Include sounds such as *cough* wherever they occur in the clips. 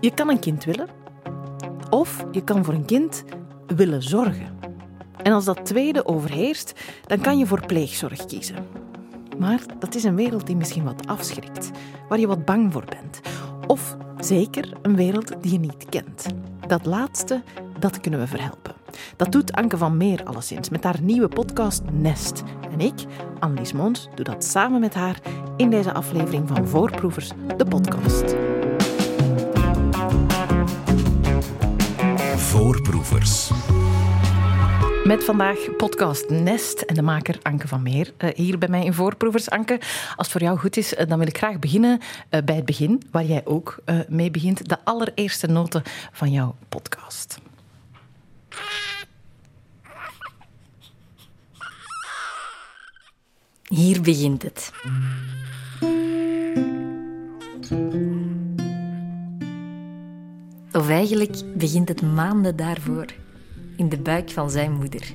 Je kan een kind willen, of je kan voor een kind willen zorgen. En als dat tweede overheerst, dan kan je voor pleegzorg kiezen. Maar dat is een wereld die misschien wat afschrikt, waar je wat bang voor bent. Of zeker een wereld die je niet kent. Dat laatste, dat kunnen we verhelpen. Dat doet Anke van Meer alleszins met haar nieuwe podcast Nest. En ik, Annelies Mons, doe dat samen met haar in deze aflevering van Voorproevers, de podcast. Voorproevers. Met vandaag podcast Nest en de maker Anke van Meer. Uh, hier bij mij in Voorproevers. Anke, als het voor jou goed is, uh, dan wil ik graag beginnen uh, bij het begin, waar jij ook mee begint. De allereerste noten van jouw podcast. Hier begint het. Of eigenlijk begint het maanden daarvoor, in de buik van zijn moeder.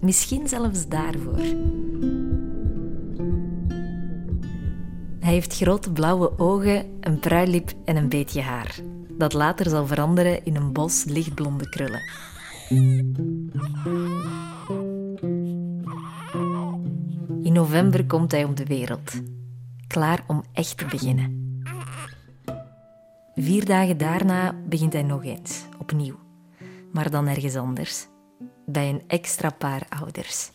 Misschien zelfs daarvoor. Hij heeft grote blauwe ogen, een pruilip en een beetje haar, dat later zal veranderen in een bos lichtblonde krullen. November komt hij op de wereld, klaar om echt te beginnen. Vier dagen daarna begint hij nog eens, opnieuw, maar dan ergens anders, bij een extra paar ouders.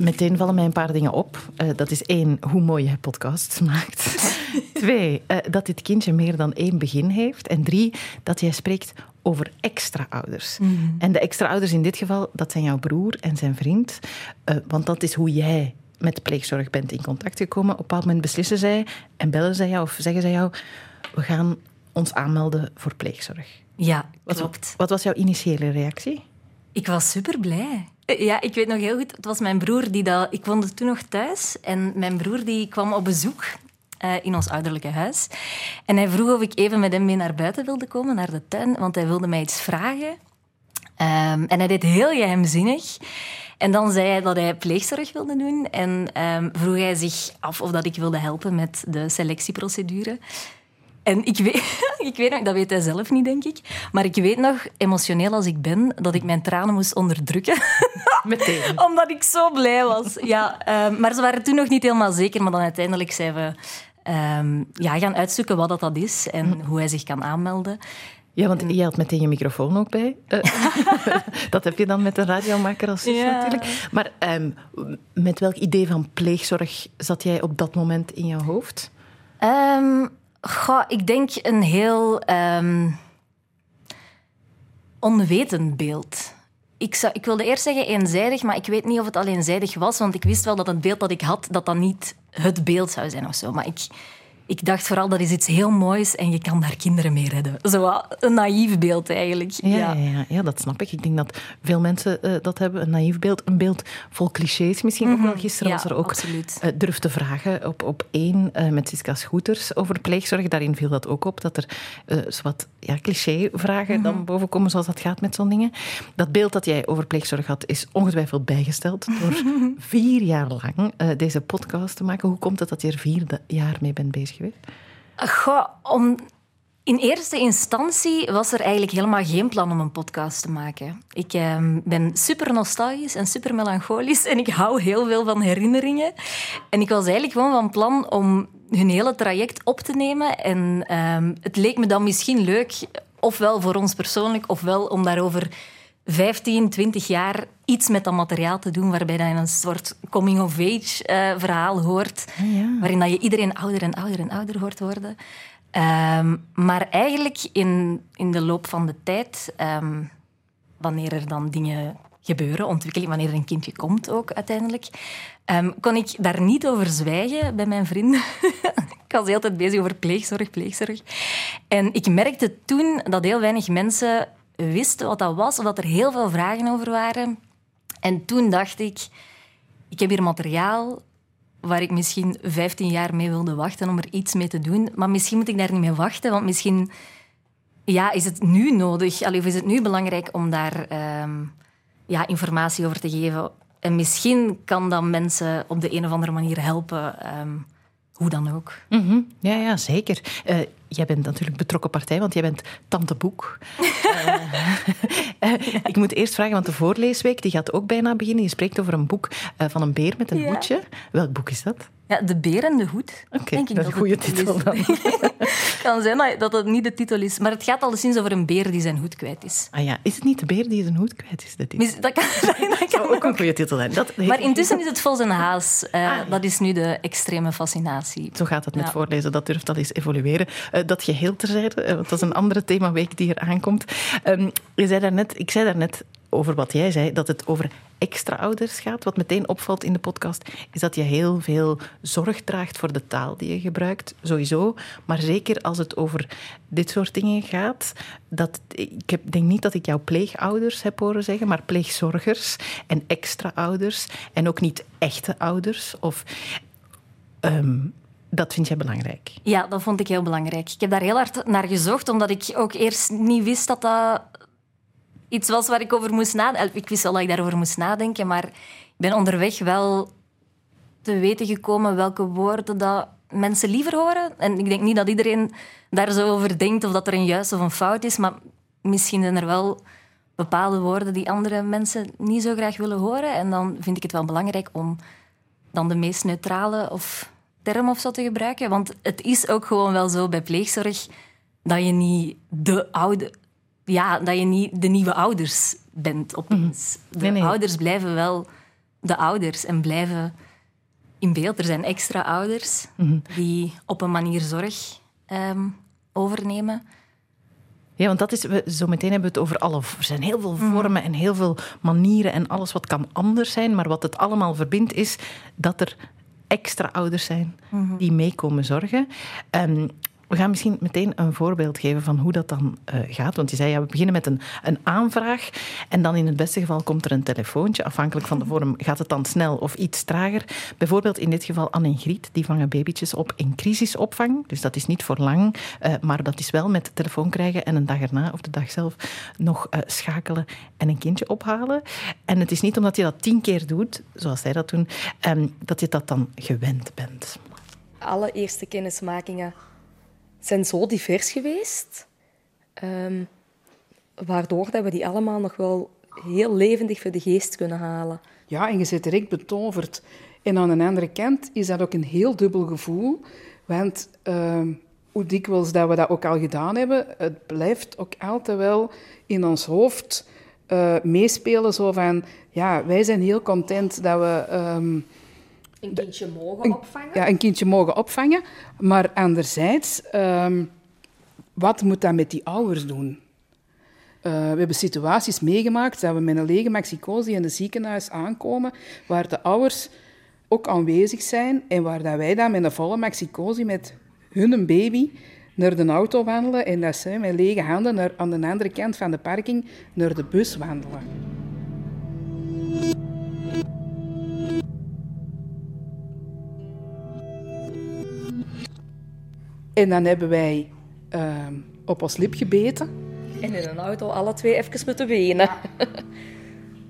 Meteen vallen mij een paar dingen op. Uh, dat is één, hoe mooi je podcasts maakt. *laughs* Twee, uh, dat dit kindje meer dan één begin heeft. En drie, dat jij spreekt over extra ouders. Mm -hmm. En de extra ouders in dit geval, dat zijn jouw broer en zijn vriend. Uh, want dat is hoe jij met de pleegzorg bent in contact gekomen. Op een bepaald moment beslissen zij en bellen zij jou of zeggen zij jou... we gaan ons aanmelden voor pleegzorg. Ja, wat, klopt. Wat was jouw initiële reactie? Ik was super blij. Ja, ik weet nog heel goed. Het was mijn broer die dat... Ik woonde toen nog thuis. En mijn broer die kwam op bezoek uh, in ons ouderlijke huis. En hij vroeg of ik even met hem mee naar buiten wilde komen, naar de tuin. Want hij wilde mij iets vragen. Um, en hij deed heel geheimzinnig. En dan zei hij dat hij pleegzorg wilde doen. En um, vroeg hij zich af of dat ik wilde helpen met de selectieprocedure. En ik weet, *laughs* ik weet nog, dat weet hij zelf niet, denk ik. Maar ik weet nog, emotioneel als ik ben, dat ik mijn tranen moest onderdrukken. *laughs* Meteen. Omdat ik zo blij was. Ja, um, maar ze waren toen nog niet helemaal zeker. Maar dan uiteindelijk zeiden we... Um, ja, gaan uitzoeken wat dat, dat is en mm. hoe hij zich kan aanmelden. Ja, want je had meteen je microfoon ook bij. Uh, *laughs* dat heb je dan met een radiomaker als ja. natuurlijk. Maar um, met welk idee van pleegzorg zat jij op dat moment in jouw hoofd? Um, goh, ik denk een heel um, onwetend beeld. Ik, zou, ik wilde eerst zeggen eenzijdig, maar ik weet niet of het al eenzijdig was, want ik wist wel dat het beeld dat ik had, dat dat niet het beeld zou zijn of zo. Maar ik, ik dacht vooral, dat is iets heel moois en je kan daar kinderen mee redden. Zo een naïef beeld eigenlijk. Ja, ja. ja, ja dat snap ik. Ik denk dat veel mensen uh, dat hebben, een naïef beeld. Een beeld vol clichés misschien mm -hmm. ook wel. Gisteren was er ook uh, Durf te vragen op, op één uh, met Siska Scooters over pleegzorg. Daarin viel dat ook op, dat er wat ja, cliché-vragen mm -hmm. dan boven komen, zoals dat gaat met zo'n dingen. Dat beeld dat jij over pleegzorg had, is ongetwijfeld bijgesteld door *laughs* vier jaar lang deze podcast te maken. Hoe komt het dat je er vier jaar mee bent bezig Goh, om, in eerste instantie was er eigenlijk helemaal geen plan om een podcast te maken. Ik eh, ben super nostalgisch en super melancholisch en ik hou heel veel van herinneringen. En ik was eigenlijk gewoon van plan om hun hele traject op te nemen. En eh, het leek me dan misschien leuk, ofwel voor ons persoonlijk, ofwel om daarover 15, 20 jaar iets met dat materiaal te doen, waarbij je een soort coming-of-age uh, verhaal hoort, Ah, ja. waarin dat je iedereen ouder en ouder en ouder hoort worden. Um, maar eigenlijk in, in de loop van de tijd, um, wanneer er dan dingen gebeuren, ontwikkeling, wanneer er een kindje komt ook uiteindelijk, um, kon ik daar niet over zwijgen bij mijn vrienden. *laughs* ik was de hele tijd bezig over pleegzorg, pleegzorg. En ik merkte toen dat heel weinig mensen wisten wat dat was, of dat er heel veel vragen over waren. En toen dacht ik, ik heb hier materiaal waar ik misschien 15 jaar mee wilde wachten om er iets mee te doen. Maar misschien moet ik daar niet mee wachten, want misschien ja, is het nu nodig, of is het nu belangrijk om daar um, ja, informatie over te geven. En misschien kan dat mensen op de een of andere manier helpen. ehm, hoe dan ook. Mhm. Ja, ja, zeker. Eh, jij bent natuurlijk betrokken partij, want jij bent tante Boek. *laughs* Eh, *laughs* eh, ik moet eerst vragen, want de voorleesweek die gaat ook bijna beginnen. Je spreekt over een boek eh, van een beer met een Ja. hoedje. Welk boek is dat? Ja, de beer en de hoed. Oké, denk ik dat is een goede titel is. dan. *laughs* Kan zijn dat- dat het niet de titel is. Maar het gaat alleszins over een beer die zijn hoed kwijt is. Ah ja, is het niet de beer die zijn hoed kwijt is? *laughs* Dat kan, dat kan zou ook een goede titel zijn. Dat, *laughs* Maar intussen is het Vos en Haas. Eh, Ah. Dat is nu de extreme fascinatie. Zo gaat het met Ja. voorlezen, dat durft al eens evolueren. Eh, dat geheel terzijde, eh, want dat is een andere themaweek die er aankomt. Ehm, je zei daarnet, ik zei daarnet over wat jij zei, dat het over extra ouders gaat. Wat meteen opvalt in de podcast, is dat je heel veel zorg draagt voor de taal die je gebruikt, sowieso. Maar zeker als het over dit soort dingen gaat. Dat, ik heb, denk niet dat ik jou pleegouders heb horen zeggen, maar pleegzorgers en extra ouders. En ook niet echte ouders. Of Ehm, dat vind jij belangrijk. Ja, dat vond ik heel belangrijk. Ik heb daar heel hard naar gezocht, omdat ik ook eerst niet wist dat dat iets was waar ik over moest nadenken. Ik wist wel dat ik daarover moest nadenken, maar ik ben onderweg wel te weten gekomen welke woorden dat mensen liever horen. En ik denk niet dat iedereen daar zo over denkt of dat er een juist of een fout is, maar misschien zijn er wel bepaalde woorden die andere mensen niet zo graag willen horen. En dan vind ik het wel belangrijk om dan de meest neutrale of term of zo te gebruiken. Want het is ook gewoon wel zo bij pleegzorg dat je niet de oude... Ja, dat je niet de nieuwe ouders bent opeens. De Nee, nee. ouders blijven wel de ouders en blijven in beeld. Er zijn extra ouders die op een manier zorg ehm, overnemen. Ja, want dat is, we, zo meteen hebben we het over alle. Er zijn heel veel vormen en heel veel manieren en alles wat kan anders zijn. Maar wat het allemaal verbindt is dat er extra ouders zijn die meekomen zorgen. Ehm, we gaan misschien meteen een voorbeeld geven van hoe dat dan eh, gaat. Want je zei, ja, we beginnen met een, een aanvraag. En dan in het beste geval komt er een telefoontje. Afhankelijk van de vorm gaat het dan snel of iets trager. Bijvoorbeeld in dit geval Anne en Griet. Die vangen babytjes op in crisisopvang. Dus dat is niet voor lang. eh, maar dat is wel met telefoon krijgen en een dag erna of de dag zelf nog eh, schakelen en een kindje ophalen. En het is niet omdat je dat tien keer doet, zoals zij dat doen, ehm, dat je dat dan gewend bent. alle eerste kennismakingen zijn zo divers geweest, ehm, waardoor dat we die allemaal nog wel heel levendig voor de geest kunnen halen. Ja, en je zit direct betoverd. En aan de andere kant is dat ook een heel dubbel gevoel. Want ehm, hoe dikwijls dat we dat ook al gedaan hebben, het blijft ook altijd wel in ons hoofd eh, meespelen. Zo van, ja, wij zijn heel content dat we ehm, Een kindje mogen een, opvangen. ja, een kindje mogen opvangen. Maar anderzijds, ehm, wat moet dat met die ouders doen? Eh, we hebben situaties meegemaakt dat we met een lege maxicose in het ziekenhuis aankomen, waar de ouders ook aanwezig zijn en waar dat wij dan met een volle maxicose met hun baby naar de auto wandelen en dat zij met lege handen naar, aan de andere kant van de parking naar de bus wandelen. En dan hebben wij ehm, op ons lip gebeten. En in een auto alle twee even moeten wenen. *laughs*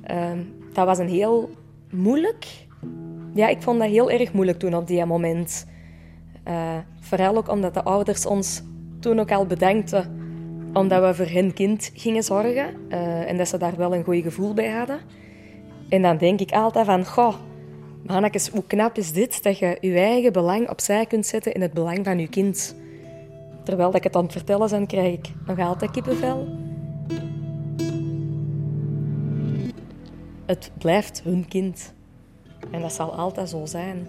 Ehm, dat was een heel moeilijk. Ja, ik vond dat heel erg moeilijk toen op die moment. Eh, vooral ook omdat de ouders ons toen ook al bedankten omdat we voor hun kind gingen zorgen eh, en dat ze daar wel een goed gevoel bij hadden. En dan denk ik altijd van, goh, mannetjes, hoe knap is dit dat je je eigen belang opzij kunt zetten in het belang van je kind. Terwijl dat ik het aan het vertellen ben, krijg ik nog altijd kippenvel. Het blijft hun kind. En dat zal altijd zo zijn.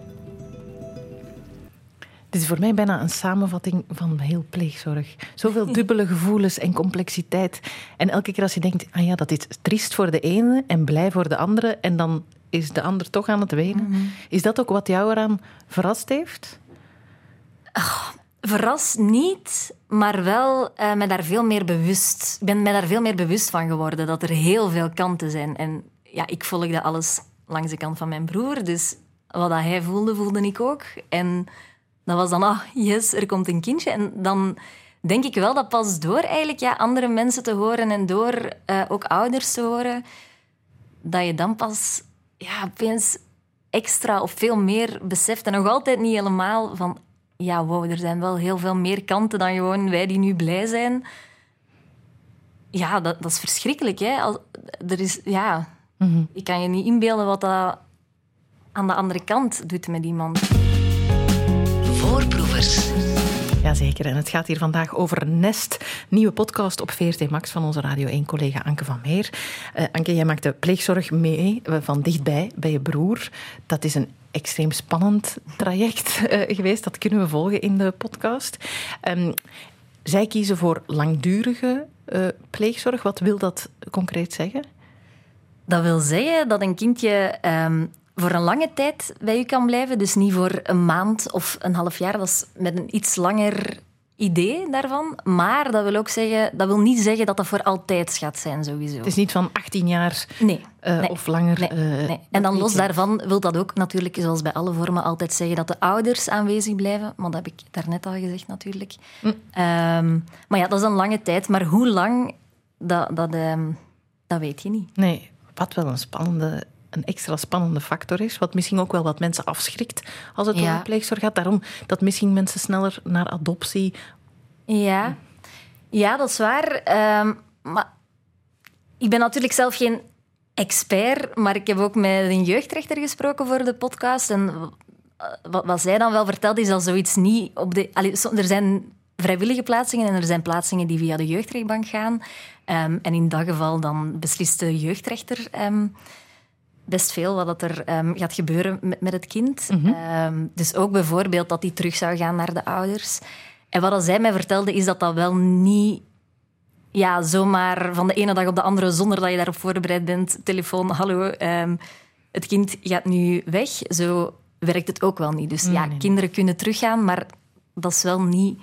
Het is voor mij bijna een samenvatting van heel pleegzorg. Zoveel *laughs* dubbele gevoelens en complexiteit. En elke keer als je denkt, ah ja, dat is triest voor de ene en blij voor de andere, en dan is de ander toch aan het wenen. Is dat ook wat jou eraan verrast heeft? Verras niet, maar wel me daar veel meer bewust. Ik ben me daar veel meer bewust van geworden dat er heel veel kanten zijn. En ja, ik volgde alles langs de kant van mijn broer. Dus wat dat hij voelde, voelde ik ook. En dat was dan, ah, yes, er komt een kindje. En dan denk ik wel dat pas door eigenlijk ja, andere mensen te horen en door eh, ook ouders te horen, dat je dan pas ja, opeens extra of veel meer beseft. En nog altijd niet helemaal van... Ja, wow, er zijn wel heel veel meer kanten dan gewoon wij die nu blij zijn. Ja, dat, dat is verschrikkelijk. Hè? Als, er is, ja, Ik kan je niet inbeelden wat dat aan de andere kant doet met iemand. Voorproevers. Jazeker, en het gaat hier vandaag over Nest, nieuwe podcast op VRT Max van onze Radio 1-collega Anke van Meer. Uh, Anke, jij maakt de pleegzorg mee uh, van dichtbij bij je broer. Dat is een extreem spannend traject uh, *laughs* geweest, dat kunnen we volgen in de podcast. Um, zij kiezen voor langdurige pleegzorg. Wat wil dat concreet zeggen? Dat wil zeggen dat een kindje um, voor een lange tijd bij u kan blijven. Dus niet voor een maand of een half jaar. Dat is met een iets langer idee daarvan. Maar dat wil ook zeggen, dat wil niet zeggen dat dat voor altijd gaat zijn, sowieso. Het is niet van 18 jaar nee, uh, nee, of langer. Nee, uh, nee. En dan los daarvan wil dat ook natuurlijk, zoals bij alle vormen, altijd zeggen dat de ouders aanwezig blijven. Maar dat heb ik daarnet al gezegd, natuurlijk. Mm. Um, maar ja, dat is een lange tijd. Maar hoe lang, dat, dat, um, dat weet je niet. Nee, wat wel een spannende een extra spannende factor is. Wat misschien ook wel wat mensen afschrikt als het ja. over pleegzorg gaat. Daarom dat misschien mensen sneller naar adoptie. Ja, ja dat is waar. Um, maar ik ben natuurlijk zelf geen expert, maar ik heb ook met een jeugdrechter gesproken voor de podcast. En wat, wat zij dan wel vertelde, is dat zoiets niet op de. Allee, er zijn vrijwillige plaatsingen en er zijn plaatsingen die via de jeugdrechtbank gaan. Um, en in dat geval dan beslist de jeugdrechter. Um, best veel wat er um, gaat gebeuren met, met het kind. Mm -hmm. um, dus ook bijvoorbeeld dat hij terug zou gaan naar de ouders. En wat zij mij vertelde, is dat dat wel niet ja, zomaar van de ene dag op de andere, zonder dat je daarop voorbereid bent, telefoon, hallo, um, het kind gaat nu weg. Zo werkt het ook wel niet. Dus ja, kinderen kunnen teruggaan, maar dat is wel niet...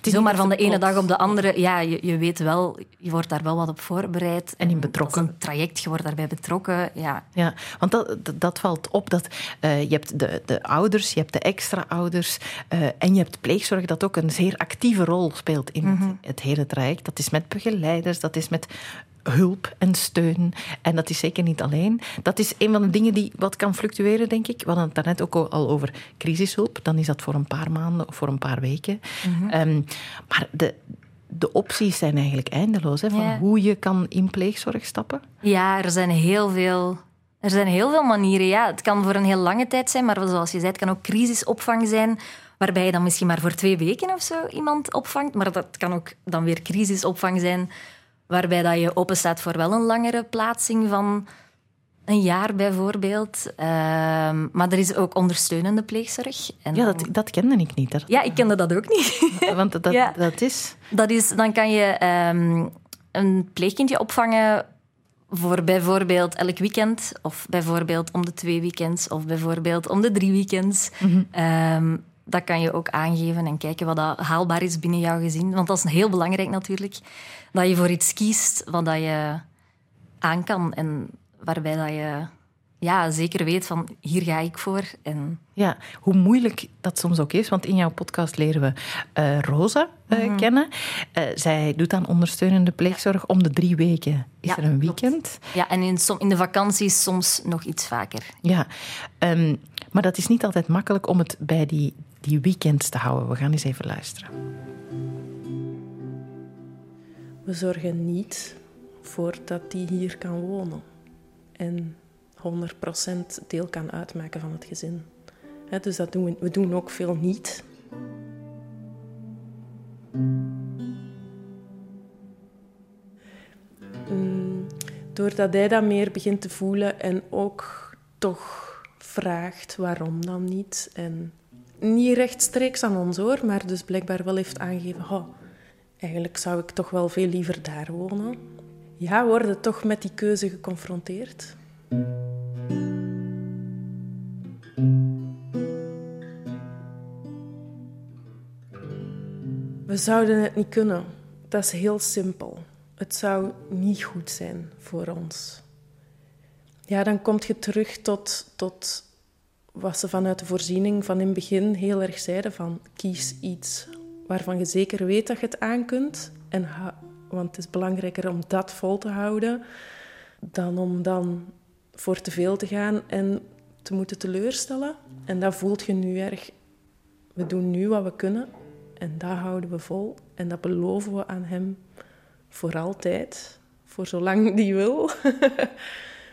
Het is Zomaar van de ene dag op de andere. Ja, je, je weet wel, je wordt daar wel wat op voorbereid. En in betrokken. een traject, je wordt daarbij betrokken. Ja, ja want dat, dat, dat valt op. Dat, uh, je hebt de, de ouders, je hebt de extra ouders. Uh, en je hebt pleegzorg dat ook een zeer actieve rol speelt in mm -hmm. het, het hele traject. Dat is met begeleiders, dat is met hulp en steun. En dat is zeker niet alleen. Dat is een van de dingen die wat kan fluctueren, denk ik. We hadden het daarnet ook al over crisishulp. Dan is dat voor een paar maanden of voor een paar weken. Mm -hmm. um, maar de, de opties zijn eigenlijk eindeloos. Hè, van ja. hoe je kan in pleegzorg stappen. Ja, er zijn heel veel... Er zijn heel veel manieren. Ja, het kan voor een heel lange tijd zijn, maar zoals je zei, het kan ook crisisopvang zijn, waarbij je dan misschien maar voor twee weken of zo iemand opvangt. Maar dat kan ook dan weer crisisopvang zijn, waarbij dat je openstaat voor wel een langere plaatsing van een jaar bijvoorbeeld. Uh, maar er is ook ondersteunende pleegzorg. En ja, dat, dat kende ik niet. Dat... Ja, ik kende dat ook niet. *laughs* Want dat, ja. dat is... Dat is... Dan kan je um, een pleegkindje opvangen voor bijvoorbeeld elk weekend, of bijvoorbeeld om de twee weekends, of bijvoorbeeld om de drie weekends. Mm -hmm. um, dat kan je ook aangeven en kijken wat dat haalbaar is binnen jouw gezin. Want dat is heel belangrijk natuurlijk. Dat je voor iets kiest wat dat je aan kan. En waarbij dat je ja, zeker weet van hier ga ik voor. En... Ja, hoe moeilijk dat soms ook is, want in jouw podcast leren we uh, Rosa uh, mm -hmm. kennen. Uh, zij doet dan ondersteunende pleegzorg om de drie weken. Is ja, er een weekend? Klopt. Ja, en in, in, de vakanties soms nog iets vaker. Ja, um, maar dat is niet altijd makkelijk om het bij die, die weekends te houden. We gaan eens even luisteren. We zorgen niet voor dat die hier kan wonen en 100% deel kan uitmaken van het gezin. Dus dat doen we, we doen ook veel niet. Mm, doordat hij dat meer begint te voelen en ook toch vraagt waarom dan niet. En niet rechtstreeks aan ons hoor, maar dus blijkbaar wel heeft aangegeven: eigenlijk zou ik toch wel veel liever daar wonen ja, worden toch met die keuze geconfronteerd. We zouden het niet kunnen. Dat is heel simpel. Het zou niet goed zijn voor ons. Ja, dan kom je terug tot, tot wat ze vanuit de voorziening van in het begin heel erg zeiden: van kies iets waarvan je zeker weet dat je het aan kunt en want het is belangrijker om dat vol te houden dan om dan voor te veel te gaan en te moeten teleurstellen. En dat voelt je nu erg. We doen nu wat we kunnen en dat houden we vol. En dat beloven we aan hem voor altijd, voor zolang die wil.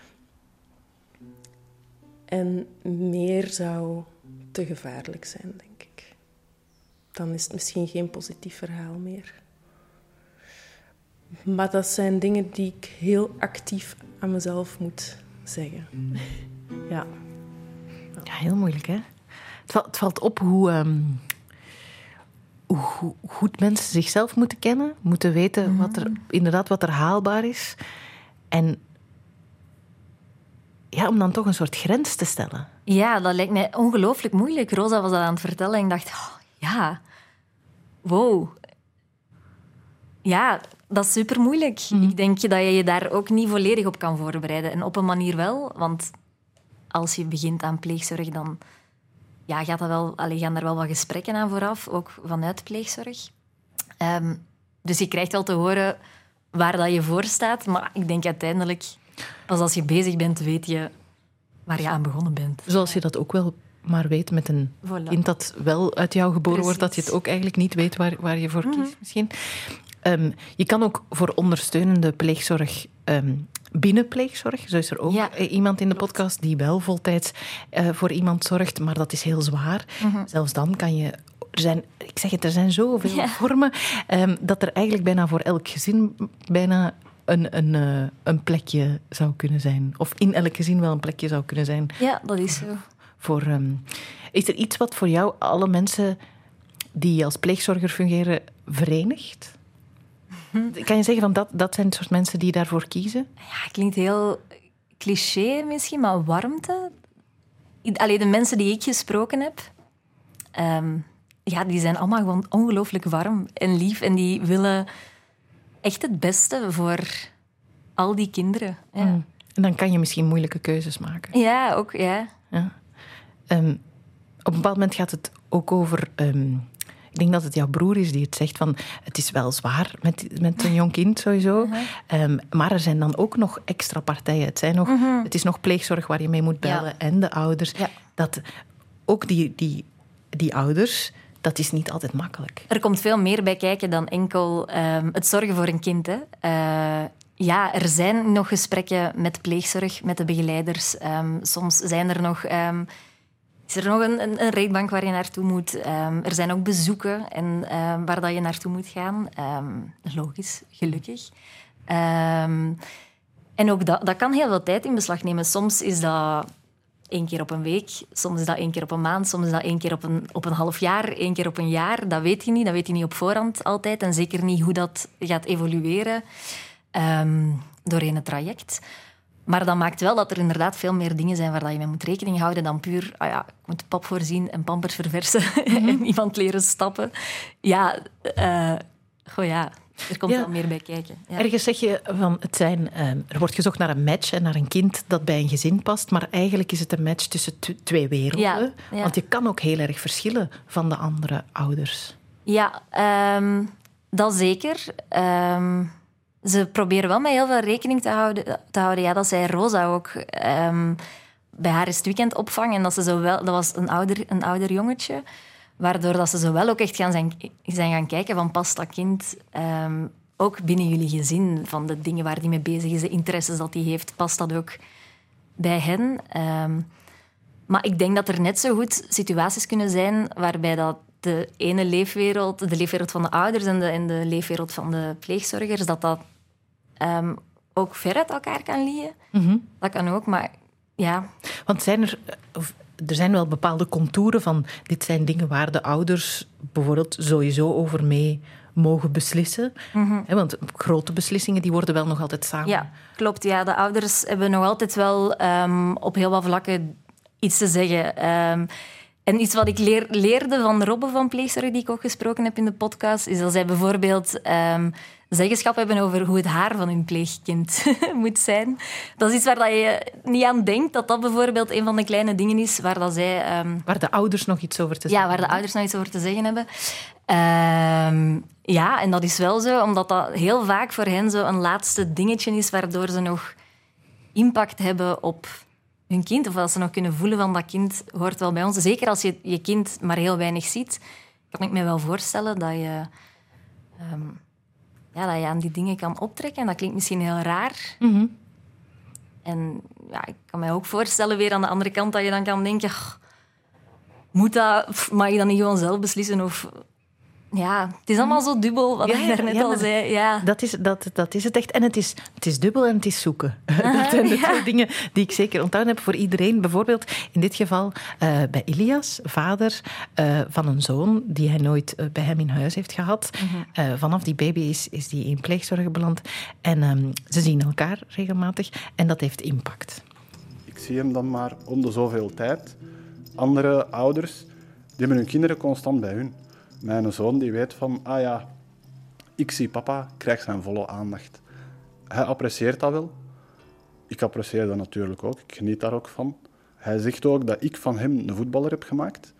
*laughs* en meer zou te gevaarlijk zijn, denk ik. Dan is het misschien geen positief verhaal meer. Maar dat zijn dingen die ik heel actief aan mezelf moet zeggen. Ja. Ja, heel moeilijk, hè? Het valt, het valt op hoe, ehm, hoe, hoe goed mensen zichzelf moeten kennen, moeten weten wat er, inderdaad wat er haalbaar is. En ja, om dan toch een soort grens te stellen. Ja, dat lijkt mij ongelooflijk moeilijk. Rosa was dat aan het vertellen en ik dacht, oh, ja, wow. Ja, dat is super moeilijk. Ik denk dat je je daar ook niet volledig op kan voorbereiden. En op een manier wel, want als je begint aan pleegzorg, dan ja, gaat dat wel, allee, gaan er wel wat gesprekken aan vooraf, ook vanuit pleegzorg. Ehm, dus je krijgt wel te horen waar dat je voor staat, maar ik denk uiteindelijk, pas als je bezig bent, weet je waar je aan begonnen bent. Zoals je dat ook wel maar weet met een Voilà. kind dat wel uit jou geboren wordt, dat je het ook eigenlijk niet weet waar, waar je voor kiest misschien. Ehm, je kan ook voor ondersteunende pleegzorg ehm, binnen pleegzorg. Zo is er ook Ja, eh, iemand in de podcast die wel voltijds eh, voor iemand zorgt, maar dat is heel zwaar. Zelfs dan kan je. Er zijn, ik zeg het, er zijn zoveel Ja. vormen ehm, dat er eigenlijk bijna voor elk gezin bijna een, een, eh, een plekje zou kunnen zijn. Of in elk gezin wel een plekje zou kunnen zijn Ja, dat is zo. Voor, ehm, is er iets wat voor jou alle mensen die als pleegzorger fungeren verenigt? Kan je zeggen van dat, dat zijn het soort mensen die daarvoor kiezen? Ja, klinkt heel cliché misschien, maar warmte. Alleen de mensen die ik gesproken heb, ehm, ja, die zijn allemaal gewoon ongelooflijk warm en lief. En die willen echt het beste voor al die kinderen. Ja, Mm. En dan kan je misschien moeilijke keuzes maken. ja ook, ja. Ja. Ehm, op een bepaald moment gaat het ook over. ehm, ik denk dat het jouw broer is die het zegt van het is wel zwaar met, met een jong kind sowieso. *laughs* Ehm, maar er zijn dan ook nog extra partijen. Het, zijn nog, het is nog pleegzorg waar je mee moet bellen Ja. en de ouders. Ja. Dat ook die, die, die ouders, dat is niet altijd makkelijk. Er komt veel meer bij kijken dan enkel het zorgen voor een kind. Hè. Eh, ja, er zijn nog gesprekken met pleegzorg, met de begeleiders. Soms zijn er nog, is er nog een, een, rechtbank waar je naartoe moet. Ehm, er zijn ook bezoeken en, ehm, waar dat je naartoe moet gaan. Ehm, logisch, gelukkig. En ook dat, dat kan heel veel tijd in beslag nemen. Soms is dat één keer op een week, soms is dat één keer op een maand, soms is dat één keer op een, op een half jaar, één keer op een jaar. Dat weet je niet, dat weet je niet op voorhand altijd. En zeker niet hoe dat gaat evolueren doorheen het traject. Maar dat maakt wel dat er inderdaad veel meer dingen zijn waar dat je mee moet rekening houden dan puur, ah ja, ik moet pap voorzien en pampers verversen *laughs* en iemand leren stappen. Ja, eh goh ja, er komt Ja. wel meer bij kijken. Ja. Ergens zeg je van het zijn, ehm, er wordt gezocht naar een match en naar een kind dat bij een gezin past, maar eigenlijk is het een match tussen t- twee werelden. Ja. Want je kan ook heel erg verschillen van de andere ouders. Ja, ehm, dat zeker. Ehm, ze proberen wel met heel veel rekening te houden. Te houden. Ja, dat zei Rosa ook. Ehm, bij haar is het weekendopvang en dat, ze zo wel, dat was een ouder, een ouder jongetje. Waardoor dat ze zo wel ook echt gaan zijn, zijn gaan kijken van past dat kind ehm, ook binnen jullie gezin, van de dingen waar die mee bezig is, de interesses dat hij heeft, past dat ook bij hen? Ehm, maar ik denk dat er net zo goed situaties kunnen zijn waarbij dat de ene leefwereld, de leefwereld van de ouders en de, en de leefwereld van de pleegzorgers, dat dat ehm, ook ver uit elkaar kan liggen. Dat kan ook, maar ja, Want zijn er, of, er zijn wel bepaalde contouren van dit zijn dingen waar de ouders bijvoorbeeld sowieso over mee mogen beslissen. Hè, want grote beslissingen die worden wel nog altijd samen. ja, klopt. Ja, de ouders hebben nog altijd wel ehm, op heel wat vlakken iets te zeggen. Ehm, en iets wat ik leer- leerde van Robbe van Pleegzorg, die ik ook gesproken heb in de podcast, is dat zij bijvoorbeeld ehm, zeggenschap hebben over hoe het haar van hun pleegkind *laughs* moet zijn. Dat is iets waar dat je niet aan denkt, dat dat bijvoorbeeld een van de kleine dingen is waar dat zij... ehm, Waar de ouders nog iets over te ja, zeggen waar de ouders nog iets over te zeggen hebben. Ehm, ja, en dat is wel zo, omdat dat heel vaak voor hen zo een laatste dingetje is waardoor ze nog impact hebben op hun kind. Of dat ze nog kunnen voelen van dat kind hoort wel bij ons. Zeker als je je kind maar heel weinig ziet, kan ik me wel voorstellen dat je, ehm, ja, dat je aan die dingen kan optrekken. En dat klinkt misschien heel raar. Mhm. En ja, ik kan mij ook voorstellen weer aan de andere kant dat je dan kan denken... "Ach, Moet dat, mag je dat niet gewoon zelf beslissen? Of, ja, het is allemaal zo dubbel, wat Ja, ik daarnet ja, al zei. Ja. Dat is, dat, dat is het echt. En het is, het is dubbel en het is zoeken. *laughs* dat zijn de twee dingen die ik zeker onthouden heb voor iedereen. Bijvoorbeeld in dit geval eh, bij Ilias, vader eh, van een zoon die hij nooit eh, bij hem in huis heeft gehad. Eh, vanaf die baby is, is die in pleegzorg beland. En ehm, ze zien elkaar regelmatig en dat heeft impact. Ik zie hem dan maar om de zoveel tijd. Andere ouders, die hebben hun kinderen constant bij hun. Mijn zoon die weet van, ah ja, ik zie papa, krijgt zijn volle aandacht. Hij apprecieert dat wel. Ik apprecieer dat natuurlijk ook. Ik geniet daar ook van. Hij zegt ook dat ik van hem een voetballer heb gemaakt.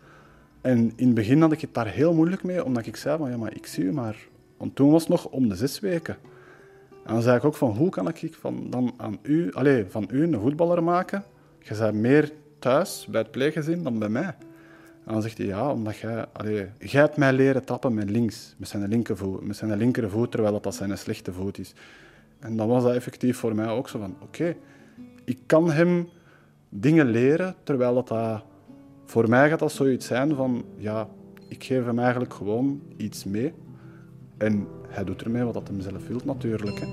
En in het begin had ik het daar heel moeilijk mee, omdat ik zei van, ja, maar ik zie u maar. Want toen was het nog om de zes weken. En dan zei ik ook van, hoe kan ik van, dan aan u, allez, van u een voetballer maken? Je bent meer thuis bij het pleeggezin dan bij mij. En dan zegt hij, ja, omdat jij, allez, jij hebt mij leren trappen met links, met zijn linkervoet, met zijn linkervoet, terwijl dat, dat zijn slechte voet is. En dan was dat effectief voor mij ook zo van, oké, ik kan hem dingen leren, terwijl dat, dat voor mij gaat dat zoiets zijn van, ja, ik geef hem eigenlijk gewoon iets mee. En hij doet ermee wat dat hem zelf wil, natuurlijk. Hè.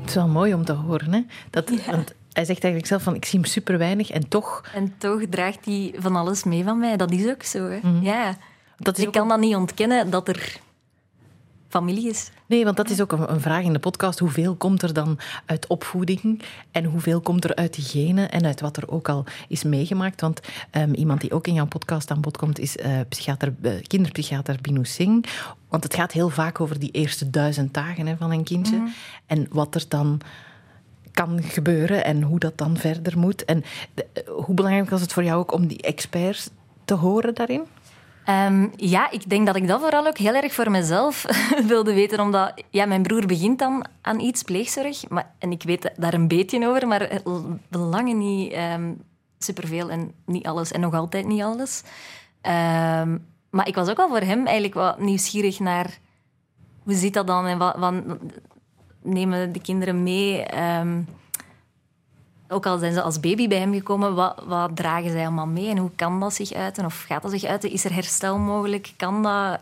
Het is wel mooi om te horen. Hè? Dat, want hij zegt eigenlijk zelf van, ik zie hem super weinig en toch... En toch draagt hij van alles mee van mij. Dat is ook zo. Hè. Ja. Dat is Ik ook kan dat niet ontkennen dat er familie is. Nee, want dat is ook een, vraag in de podcast. Hoeveel komt er dan uit opvoeding en hoeveel komt er uit genen en uit wat er ook al is meegemaakt? Want ehm, iemand die ook in jouw podcast aan bod komt is eh, psychiater, eh, kinderpsychiater Binu Singh. Want het gaat heel vaak over die eerste duizend dagen hè, van een kindje en wat er dan kan gebeuren en hoe dat dan verder moet. En eh, hoe belangrijk was het voor jou ook om die experts te horen daarin? Ehm, ja, ik denk dat ik dat vooral ook heel erg voor mezelf *laughs* wilde weten. Omdat ja, mijn broer begint dan aan iets, pleegzorg. Maar, en ik weet daar een beetje over, maar belangen niet ehm, superveel en niet alles. En nog altijd niet alles. Ehm, maar ik was ook wel voor hem eigenlijk wat nieuwsgierig naar... Hoe zit dat dan? En wat, wat nemen de kinderen mee? Ehm, ook al zijn ze als baby bij hem gekomen, wat, wat dragen zij allemaal mee en hoe kan dat zich uiten? Of gaat dat zich uiten? Is er herstel mogelijk? Kan dat...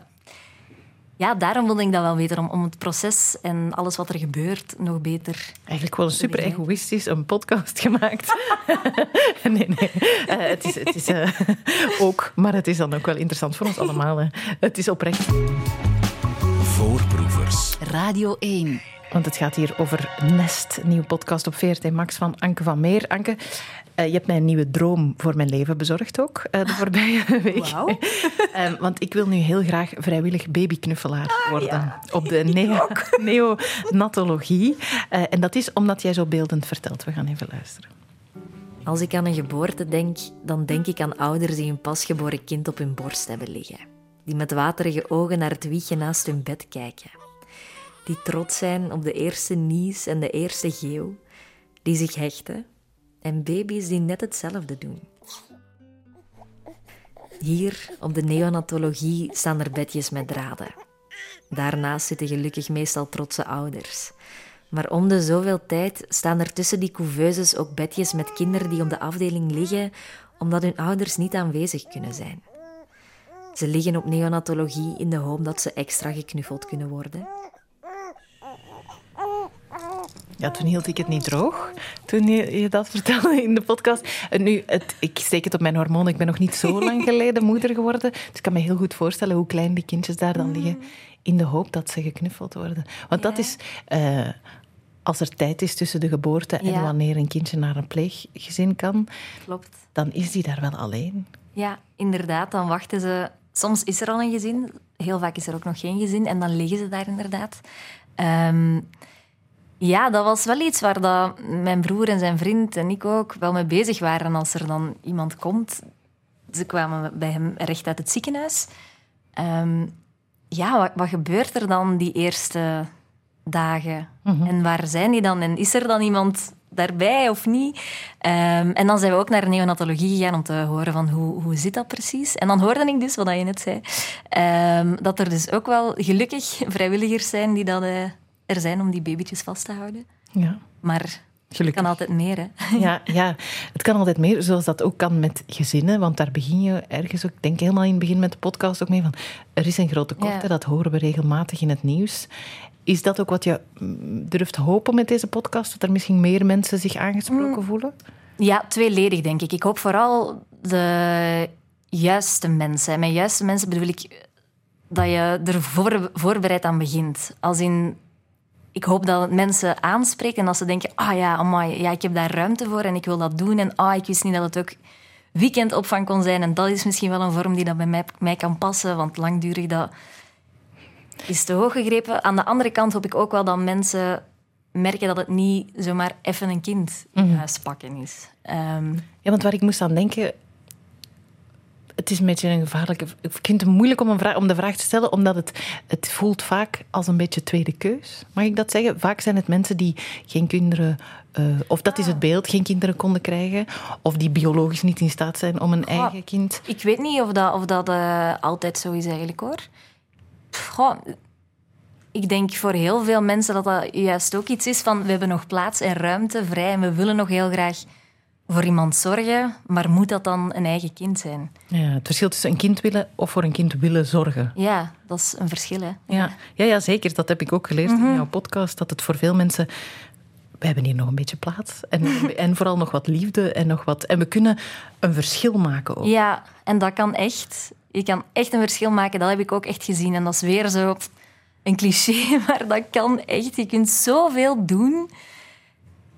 Ja, daarom wilde ik dat wel weten, om, om het proces en alles wat er gebeurt nog beter... Eigenlijk gewoon super egoïstisch een podcast gemaakt. *laughs* nee, nee. Eh, het is, het is eh, ook, maar het is dan ook wel interessant voor ons allemaal. hè. Het is oprecht. Radio 1. Want het gaat hier over Nest, een nieuwe podcast op VRT Max van Anke van Meer. Anke, eh, je hebt mij een nieuwe droom voor mijn leven bezorgd ook, eh, de *laughs* voorbije week. Wauw. *laughs* Eh, want ik wil nu heel graag vrijwillig babyknuffelaar worden. *laughs* Op de neo- neonatologie. Eh, en dat is omdat jij zo beeldend vertelt. We gaan even luisteren. Als ik aan een geboorte denk, dan denk ik aan ouders die een pasgeboren kind op hun borst hebben liggen. Die met waterige ogen naar het wiegje naast hun bed kijken. Die trots zijn op de eerste nies en de eerste geeuw. Die zich hechten. En baby's die net hetzelfde doen. Hier, op de neonatologie, staan er bedjes met draden. Daarnaast zitten gelukkig meestal trotse ouders. Maar om de zoveel tijd staan er tussen die couveuses ook bedjes met kinderen die op de afdeling liggen omdat hun ouders niet aanwezig kunnen zijn. Ze liggen op neonatologie in de hoop dat ze extra geknuffeld kunnen worden. Ja, toen hield ik het niet droog. Toen je, dat vertelde in de podcast. En nu, het, ik steek het op mijn hormonen. Ik ben nog niet zo *laughs* lang geleden moeder geworden. Dus ik kan me heel goed voorstellen hoe klein die kindjes daar dan liggen. In de hoop dat ze geknuffeld worden. Want dat is... eh, als er tijd is tussen de geboorte en Ja. wanneer een kindje naar een pleeggezin kan, Klopt. dan is die daar wel alleen. Ja, inderdaad. Dan wachten ze. Soms is er al een gezin, heel vaak is er ook nog geen gezin, en dan liggen ze daar inderdaad. Ehm, ja, dat was wel iets waar dat mijn broer en zijn vriend en ik ook wel mee bezig waren. Als er dan iemand komt, ze kwamen bij hem recht uit het ziekenhuis. Ehm, ja, wat, wat gebeurt er dan die eerste dagen? En waar zijn die dan? En is er dan iemand daarbij of niet? Ehm, en dan zijn we ook naar neonatologie gegaan om te horen van hoe, hoe zit dat precies? En dan hoorde ik dus, wat je net zei, ehm, dat er dus ook wel gelukkig vrijwilligers zijn die dat, eh, er zijn om die babytjes vast te houden. Ja. Maar Gelukkig. kan altijd meer, hè? *laughs* Ja, ja, het kan altijd meer, zoals dat ook kan met gezinnen. Want daar begin je ergens ook, ik denk helemaal in het begin met de podcast ook mee van. Er is een Ja. hè, dat horen we regelmatig in het nieuws. Is dat ook wat je mm, durft hopen met deze podcast? Dat er misschien meer mensen zich aangesproken voelen? Ja, tweeledig denk ik. Ik hoop vooral de juiste mensen. En met juiste mensen bedoel ik dat je er voor, voorbereid aan begint. Als in, ik hoop dat het mensen aanspreekt en dat ze denken, ah ja, amai, ja, ik heb daar ruimte voor en ik wil dat doen. En ah, ik wist niet dat het ook weekendopvang kon zijn. En dat is misschien wel een vorm die dat bij mij, mij kan passen, want langdurig dat is te hoog gegrepen. Aan de andere kant hoop ik ook wel dat mensen merken dat het niet zomaar even een kind in huis pakken is. Ehm, Ja, want waar ik moest aan denken. Het is een beetje een gevaarlijke. Ik vind het moeilijk om, een vraag, om de vraag te stellen, omdat het, het voelt vaak als een beetje tweede keus. Mag ik dat zeggen? Vaak zijn het mensen die geen kinderen. eh, of dat is het beeld, geen kinderen konden krijgen. Of die biologisch niet in staat zijn om een eigen kind. Ik weet niet of dat, of dat eh, altijd zo is eigenlijk hoor. Goh, ik denk voor heel veel mensen dat dat juist ook iets is van we hebben nog plaats en ruimte vrij en we willen nog heel graag voor iemand zorgen, maar moet dat dan een eigen kind zijn? Ja, het verschil tussen een kind willen of voor een kind willen zorgen. Ja, dat is een verschil hè. Ja, ja, ja zeker. Dat heb ik ook geleerd in jouw podcast. Dat het voor veel mensen. We hebben hier nog een beetje plaats. En, *laughs* en vooral nog wat liefde en nog wat. En we kunnen een verschil maken ook. Ja, en dat kan echt. Je kan echt een verschil maken. Dat heb ik ook echt gezien. En dat is weer zo een cliché, *laughs* maar dat kan echt. Je kunt zoveel doen.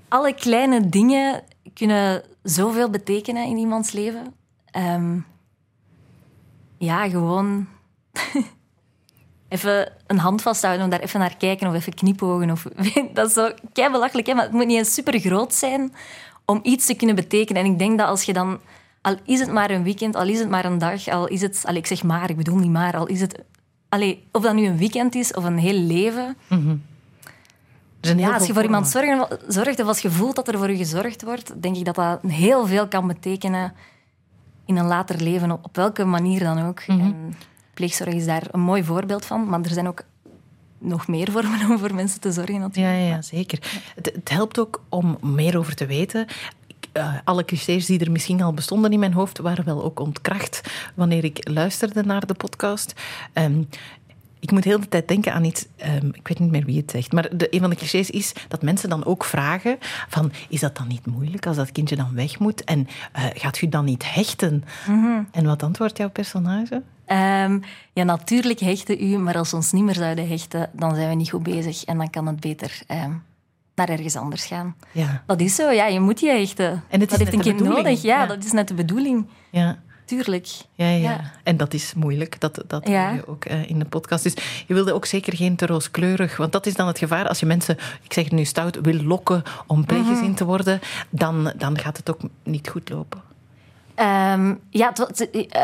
Alle kleine dingen kunnen zoveel betekenen in iemands leven. Ehm, ja, gewoon *laughs* even een hand vasthouden, om daar even naar kijken of even knipogen. Of, *laughs* dat is zo kei belachelijk, hè? maar het moet niet eens super groot zijn om iets te kunnen betekenen. En ik denk dat als je dan, al is het maar een weekend, al is het maar een dag, al is het, allee, ik zeg maar, ik bedoel niet maar, al is het, allee, of dat nu een weekend is of een heel leven. Heel Ja, als je voor iemand zorgen, zorgt of als je voelt dat er voor je gezorgd wordt, denk ik dat dat heel veel kan betekenen in een later leven, op, op welke manier dan ook. En pleegzorg is daar een mooi voorbeeld van, maar er zijn ook nog meer vormen om voor mensen te zorgen natuurlijk. Ja, ja, zeker. Het, het helpt ook om meer over te weten. Eh, alle clichés die er misschien al bestonden in mijn hoofd, waren wel ook ontkracht wanneer ik luisterde naar de podcast. Ehm, ik moet heel de tijd denken aan iets, ehm, ik weet niet meer wie het zegt, maar de, een van de clichés is dat mensen dan ook vragen van, is dat dan niet moeilijk als dat kindje dan weg moet? En eh, gaat u dan niet hechten? En wat antwoordt jouw personage? Ehm, ja, natuurlijk hechten u, maar als we ons niet meer zouden hechten, dan zijn we niet goed bezig en dan kan het beter ehm, naar ergens anders gaan. Ja, Dat is zo, ja, je moet je hechten. En het is dat heeft net een kind nodig, ja, ja. dat is net de bedoeling. ja. Tuurlijk. Ja, ja. Ja. En dat is moeilijk, dat, dat Ja. hoor je ook eh, in de podcast. Dus je wilde ook zeker geen te rooskleurig, want dat is dan het gevaar. Als je mensen, ik zeg het nu stout, wil lokken om pleeggezin Mhm. te worden, dan, dan gaat het ook niet goed lopen. Ehm, ja, het was- eh,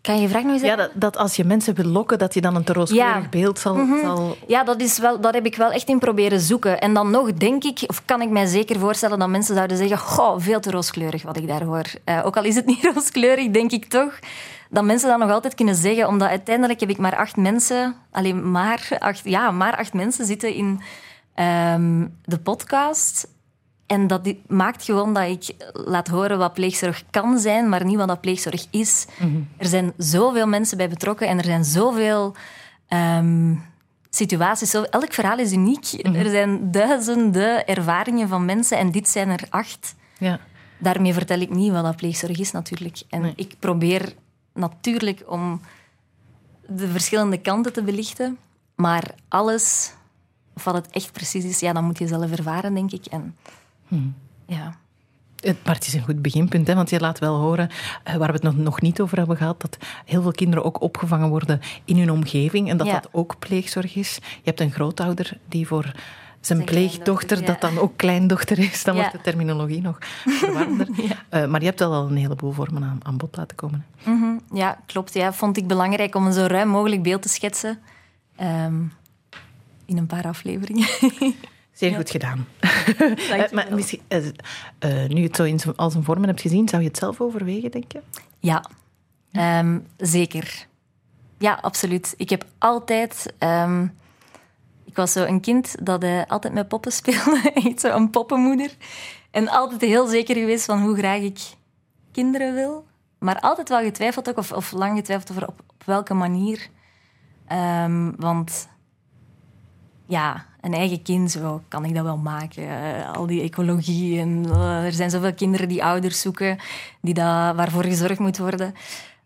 kan je je vraag nog eens Ja, dat, dat als je mensen wil lokken, dat je dan een te rooskleurig Ja. Mhm. beeld zal... zal Ja, dat, is wel, dat heb ik wel echt in proberen zoeken. En dan nog denk ik, of kan ik mij zeker voorstellen dat mensen zouden zeggen: Goh, veel te rooskleurig wat ik daar hoor. Eh, ook al is het *laughs* niet rooskleurig, denk ik toch dat mensen dat nog altijd kunnen zeggen. Omdat uiteindelijk heb ik maar acht mensen, alleen maar acht, ja, maar acht mensen zitten in ehm, de podcast. En dat maakt gewoon dat ik laat horen wat pleegzorg kan zijn, maar niet wat dat pleegzorg is. Er zijn zoveel mensen bij betrokken en er zijn zoveel ehm, situaties. Zo, elk verhaal is uniek. Er zijn duizenden ervaringen van mensen en dit zijn er acht. ja. Daarmee vertel ik niet wat dat pleegzorg is natuurlijk. En ik probeer natuurlijk om de verschillende kanten te belichten. Maar alles, of wat het echt precies is, ja, dat moet je zelf ervaren, denk ik. En, ja. Het- Maar het is een goed beginpunt, hè, want je laat wel horen, eh, waar we het nog, niet over hebben gehad, dat heel veel kinderen ook opgevangen worden in hun omgeving en dat Ja. dat ook pleegzorg is. Je hebt een grootouder die voor zijn pleegdochter, dat dan ook kleindochter is, dan Ja. wordt de terminologie nog *laughs* verwarrender. Eh, maar je hebt wel al een heleboel vormen aan, aan bod laten komen. Mhm, ja, klopt. Ja, vond ik belangrijk om een zo ruim mogelijk beeld te schetsen. Ehm, in een paar afleveringen. Zeer *laughs* goed gedaan. Uh, maar misschien, uh, uh, nu je het zo in, als een vormen hebt gezien, zou je het zelf overwegen, denk je? Ja, um, zeker. Ja, absoluut. Ik heb altijd... Um, ik was zo een kind dat altijd met poppen speelde. *laughs* Echt zo een poppenmoeder. En altijd heel zeker geweest van hoe graag ik kinderen wil. Maar altijd wel getwijfeld ook, of, of lang getwijfeld over op, op welke manier. Um, want ja, een eigen kind, zo kan ik dat wel maken. Uh, al die ecologie en uh, er zijn zoveel kinderen die ouders zoeken, die dat, waarvoor gezorgd moet worden.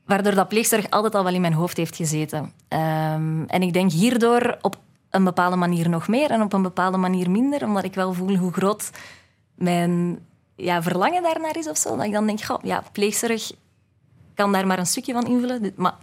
Waardoor dat pleegzorg altijd al wel in mijn hoofd heeft gezeten. Um, en ik denk hierdoor op een bepaalde manier nog meer en op een bepaalde manier minder, omdat ik wel voel hoe groot mijn ja, verlangen daarnaar is of zo. Dat ik dan denk, goh, ja, pleegzorg kan daar maar een stukje van invullen. Maar,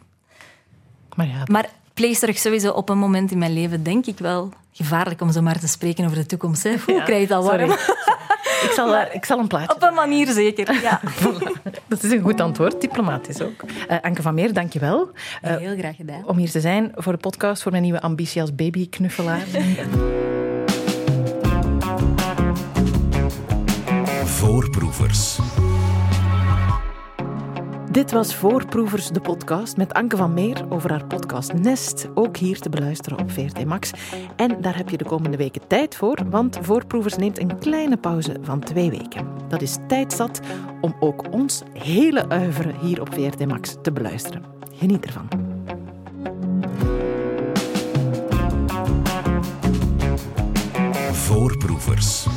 maar, ja. maar pleegzorg sowieso op een moment in mijn leven, denk ik wel, gevaarlijk om zo maar te spreken over de toekomst. Hè. Hoe ja, krijg je al warm? ik, zal, maar, ik zal een plaatje... Op een manier zeker, ja. *laughs* Dat is een goed antwoord, diplomatisch ook. Uh, Anke van Meer, dank je wel. Uh, Heel graag gedaan. Om hier te zijn voor de podcast, voor mijn nieuwe ambitie als babyknuffelaar. Voorproevers. Dit was Voorproevers, de podcast met Anke van Meer over haar podcast Nest. Ook hier te beluisteren op VRT Max. En daar heb je de komende weken tijd voor, want Voorproevers neemt een kleine pauze van twee weken. Dat is tijd zat om ook ons hele uiveren hier op VRT Max te beluisteren. Geniet ervan. Voorproevers.